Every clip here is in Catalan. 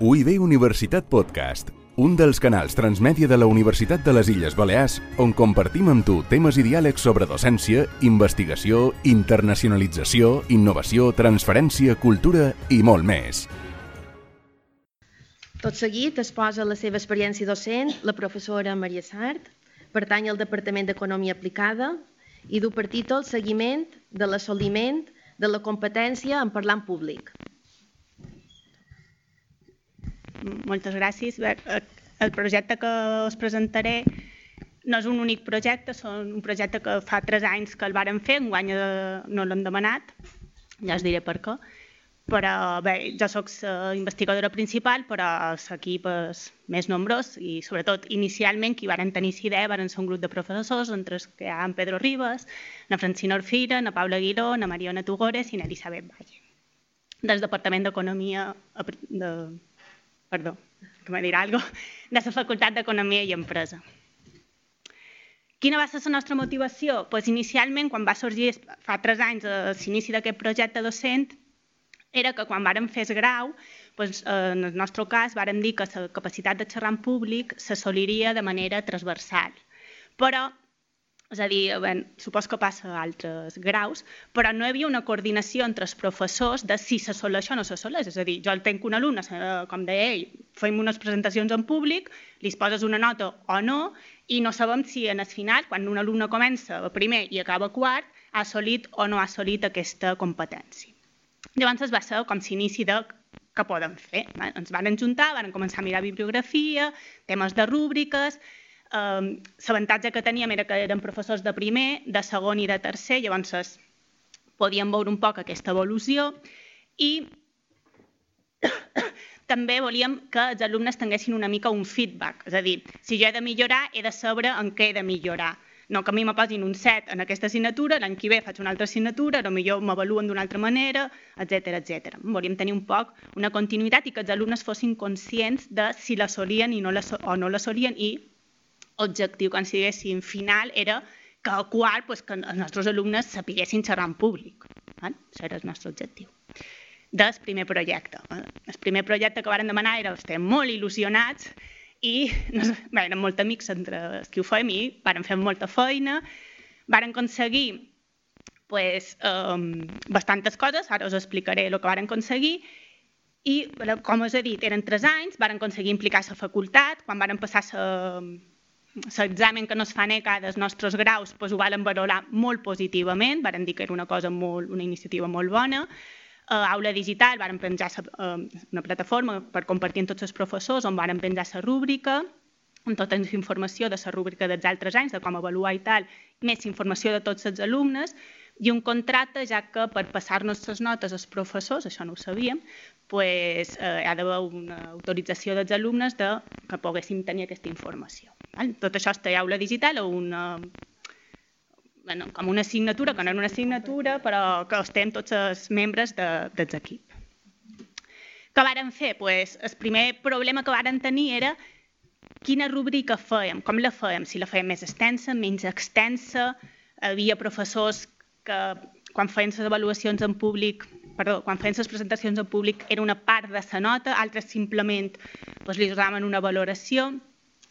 UIB Universitat Podcast, un dels canals transmèdia de la Universitat de les Illes Balears on compartim amb tu temes i diàlegs sobre docència, investigació, internacionalització, innovació, transferència, cultura i molt més. Tot seguit es posa la seva experiència docent la professora Maria Sart, pertany al Departament d'Economia Aplicada i du per títol Seguiment de l'assoliment de la competència en parlar en públic. Moltes gràcies. Eh, el projecte que us presentaré no és un únic projecte, és un projecte que fa tres anys que el varen fer, enguany eh, no l'hem demanat, ja us diré per què. Però bé, jo sóc investigadora principal, però l'equip és més nombrós i sobretot inicialment qui varen tenir aquesta idea varen ser un grup de professors, entre els que hi ha en Pedro Ribas, na Francina Orfira, na Paula Aguiló, na Mariona Tugores i na Elisabet Valle. Del Departament d'Economia de, perdó, que me dirà alguna de la Facultat d'Economia i Empresa. Quina va ser la nostra motivació? Pues inicialment, quan va sorgir fa tres anys eh, l'inici d'aquest projecte docent, era que quan vàrem fer el grau, pues, eh, en el nostre cas, vàrem dir que la capacitat de xerrar en públic s'assoliria de manera transversal. Però és a dir, bé, supos que passa a altres graus, però no hi havia una coordinació entre els professors de si s'assoleix o no s'assoleix. És a dir, jo el tenc un alumne, eh, com deia ell, fem unes presentacions en públic, li poses una nota o no, i no sabem si en el final, quan un alumne comença primer i acaba quart, ha assolit o no ha assolit aquesta competència. Llavors es va ser com s'inici de què podem fer. Ens van juntar, van començar a mirar bibliografia, temes de rúbriques, eh, l'avantatge que teníem era que eren professors de primer, de segon i de tercer, llavors podíem veure un poc aquesta evolució i també volíem que els alumnes tinguessin una mica un feedback, és a dir, si jo he de millorar, he de saber en què he de millorar. No que a mi me posin un set en aquesta assignatura, l'any que ve faig una altra assignatura, potser m'avaluen d'una altra manera, etc etc. Volíem tenir un poc una continuïtat i que els alumnes fossin conscients de si la solien i no la, o no la solien i objectiu, quan diguéssim, final, era que al quart pues, que els nostres alumnes sapiguessin xerrar en públic. Eh? Això era el nostre objectiu. Del primer projecte. El primer projecte que varen demanar era, estem molt il·lusionats i no sé, bé, eren molt amics entre els que ho fem i varen fer molta feina, varen aconseguir pues, um, bastantes coses, ara us explicaré el que varen aconseguir, i, com us he dit, eren tres anys, varen aconseguir implicar la facultat, quan varen passar la l'examen que no es fa a cada dels nostres graus doncs ho varen valorar molt positivament, varen dir que era una cosa molt, una iniciativa molt bona. Uh, aula digital, varen penjar uh, una plataforma per compartir amb tots els professors on varen penjar la rúbrica, amb tota la informació de la rúbrica dels altres anys, de com avaluar i tal, més informació de tots els alumnes, i un contracte, ja que per passar-nos les notes als professors, això no ho sabíem, pues, eh, ha d'haver una autorització dels alumnes de que poguéssim tenir aquesta informació. Tot això està a aula digital o una, bueno, com una assignatura, que no era una assignatura, però que estem tots els membres de, dels equip. Què varen fer? Pues, el primer problema que varen tenir era quina rúbrica fèiem, com la fèiem, si la fèiem més extensa, menys extensa, havia professors que quan feien les avaluacions en públic perdó, quan feien les presentacions en públic era una part de la nota, altres simplement doncs, li donaven una valoració.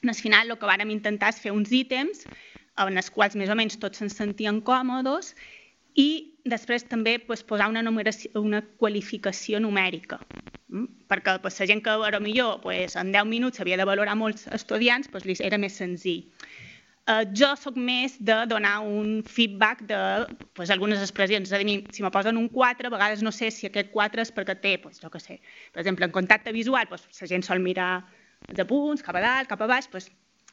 Al final el que vàrem intentar és fer uns ítems en els quals més o menys tots se'n sentien còmodes i després també doncs, posar una, una qualificació numèrica. Mm? Perquè doncs, la gent que millor doncs, en 10 minuts havia de valorar molts estudiants, doncs, era més senzill. Uh, jo sóc més de donar un feedback de pues, algunes expressions. És a dir, si me posen un 4, a vegades no sé si aquest 4 és perquè té, pues, jo què sé, per exemple, en contacte visual, pues, la gent sol mirar els apunts, cap a dalt, cap a baix, pues,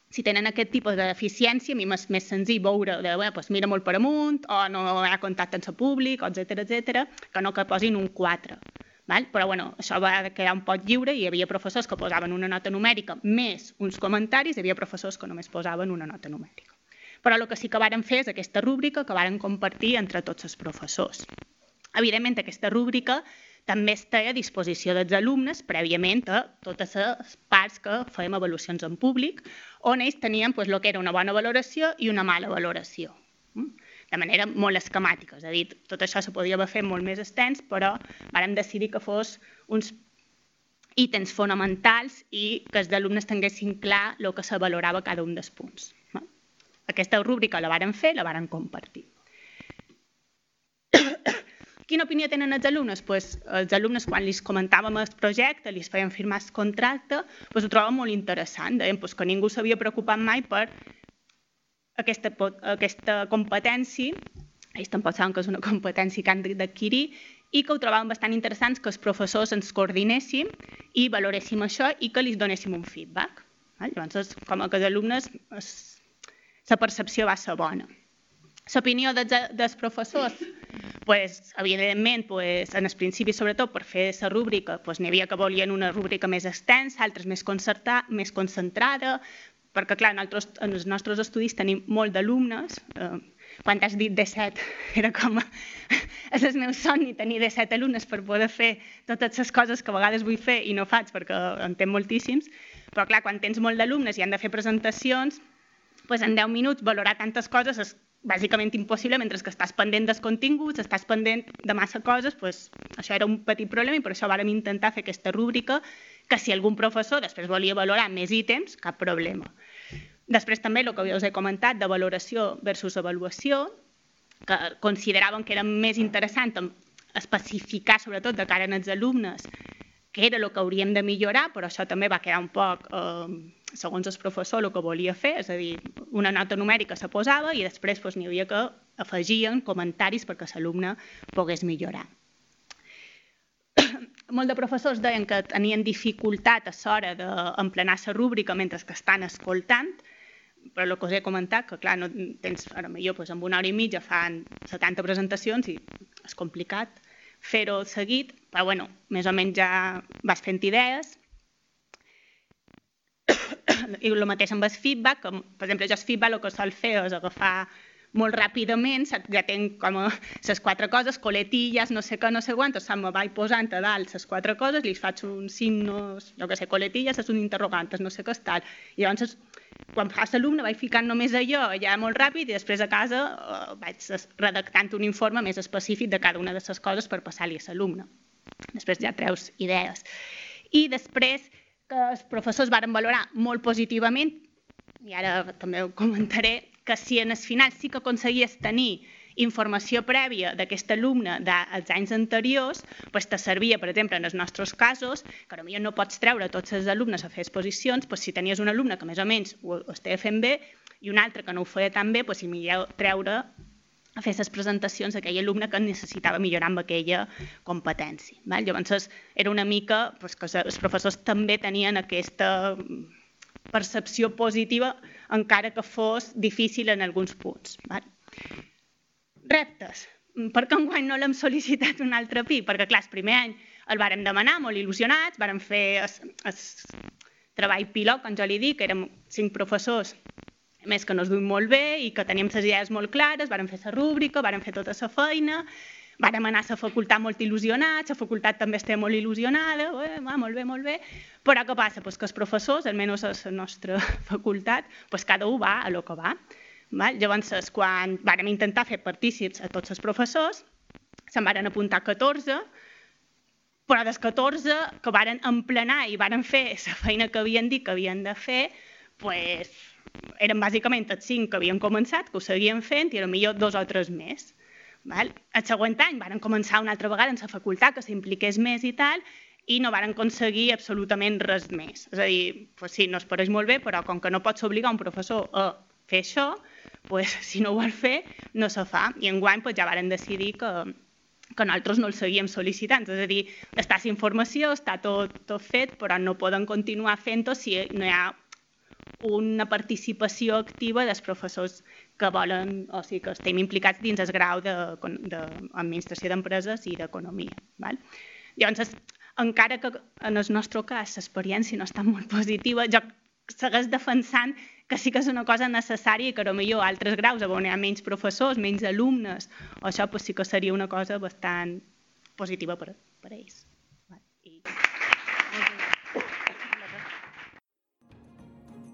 si tenen aquest tipus de deficiència, a mi m'és més senzill veure, de, bé, pues, mira molt per amunt, o no hi ha contacte amb el públic, etc etc, que no que posin un 4. Val? Però bueno, això va quedar un poc lliure i hi havia professors que posaven una nota numèrica més uns comentaris, hi havia professors que només posaven una nota numèrica. Però el que sí que varen fer és aquesta rúbrica que varen compartir entre tots els professors. Evidentment, aquesta rúbrica també està a disposició dels alumnes prèviament a totes les parts que fèiem avaluacions en públic, on ells tenien pues, el que era una bona valoració i una mala valoració. Mm? de manera molt esquemàtica. És a dir, tot això se podia haver fet molt més extens, però vàrem decidir que fos uns i temps fonamentals i que els alumnes tinguessin clar el que se valorava cada un dels punts. Aquesta rúbrica la varen fer, la varen compartir. Quina opinió tenen els alumnes? Pues, els alumnes, quan els comentàvem el projecte, els feien firmar el contracte, pues, ho troben molt interessant. Deien pues, que ningú s'havia preocupat mai per aquesta, aquesta competència, ells tampoc saben que és una competència que han d'adquirir, i que ho trobàvem bastant interessants que els professors ens coordinéssim i valoréssim això i que li donéssim un feedback. Llavors, com a els alumnes, la percepció va ser bona. L'opinió dels, dels professors, pues, evidentment, pues, en el principi, sobretot per fer la rúbrica, pues, n'hi havia que volien una rúbrica més extensa, altres més, concerta, més concentrada, perquè, clar, nosaltres, en els nostres estudis tenim molt d'alumnes, eh, quan has dit 17, era com... és el meu somni tenir 17 alumnes per poder fer totes les coses que a vegades vull fer i no faig perquè en tenc moltíssims, però clar, quan tens molt d'alumnes i han de fer presentacions, pues en 10 minuts valorar tantes coses és bàsicament impossible mentre que estàs pendent dels continguts, estàs pendent de massa coses, doncs això era un petit problema i per això vàrem intentar fer aquesta rúbrica que si algun professor després volia valorar més ítems, cap problema. Després també el que us he comentat de valoració versus avaluació, que consideràvem que era més interessant especificar sobretot de cara als alumnes què era el que hauríem de millorar, però això també va quedar un poc eh, segons el professor, el que volia fer, és a dir, una nota numèrica se posava i després doncs, n'hi havia que afegien comentaris perquè l'alumne pogués millorar. Molt de professors deien que tenien dificultat a l'hora d'emplenar la rúbrica mentre que estan escoltant, però el que us he comentat, que clar, no tens, ara millor, doncs, amb una hora i mitja fan 70 presentacions i és complicat fer-ho seguit, però bueno, més o menys ja vas fent idees. I el mateix amb el feedback, com, per exemple, jo el feedback el que sol fer és agafar molt ràpidament, ja tenc com les quatre coses, coletilles, no sé què, no sé quantos, me vaig posant a dalt les quatre coses, li faig uns signos, jo que sé, coletilles, és un interrogant, no sé què és tal. I llavors, quan fas l'alumne, vaig ficant només allò, ja molt ràpid, i després a casa eh, vaig redactant un informe més específic de cada una de les coses per passar-li a l'alumne. Després ja treus idees. I després que els professors varen valorar molt positivament, i ara també ho comentaré, que si en el final sí que aconseguies tenir informació prèvia d'aquest alumne dels anys anteriors, doncs te servia, per exemple, en els nostres casos, que potser no pots treure tots els alumnes a fer exposicions, doncs si tenies un alumne que més o menys ho, ho fent bé i un altre que no ho feia tan bé, doncs si millor treure a fer les presentacions d'aquell alumne que necessitava millorar amb aquella competència. Val? Llavors, era una mica doncs, que els professors també tenien aquesta percepció positiva encara que fos difícil en alguns punts. Val? Reptes. Per què enguany no l'hem sol·licitat un altre PI? Perquè, clar, el primer any el vàrem demanar molt il·lusionats, vàrem fer el treball pilot, com jo li dic, érem cinc professors més que no es duim molt bé i que teníem les idees molt clares, vàrem fer la rúbrica, vàrem fer tota la feina, vàrem anar a la facultat molt il·lusionats, la facultat també estava molt il·lusionada, eh, va, molt bé, molt bé, però què passa? Pues que els professors, almenys a la nostra facultat, pues cada un va a lo que va. Val? Llavors, quan vàrem intentar fer partícips a tots els professors, se'n varen apuntar 14, però dels 14 que varen emplenar i varen fer la feina que havien dit que havien de fer, pues, eren bàsicament els cinc que havien començat, que ho seguien fent, i millor dos o tres més. Val? El següent any varen començar una altra vegada en la facultat, que s'impliqués més i tal, i no varen aconseguir absolutament res més. És a dir, pues sí, no es pareix molt bé, però com que no pots obligar un professor a fer això, pues, si no ho vol fer, no se fa. I enguany pues, ja varen decidir que, que nosaltres no el seguíem sol·licitant. És a dir, està la informació, està tot, tot fet, però no poden continuar fent-ho si no hi ha una participació activa dels professors que volen, o sigui, que estem implicats dins el grau d'administració de, d'empreses i d'economia. Llavors, encara que en el nostre cas l'experiència no està molt positiva, jo segueix defensant que sí que és una cosa necessària i que potser altres graus on hi ha menys professors, menys alumnes, o això pues, sí que seria una cosa bastant positiva per, per ells.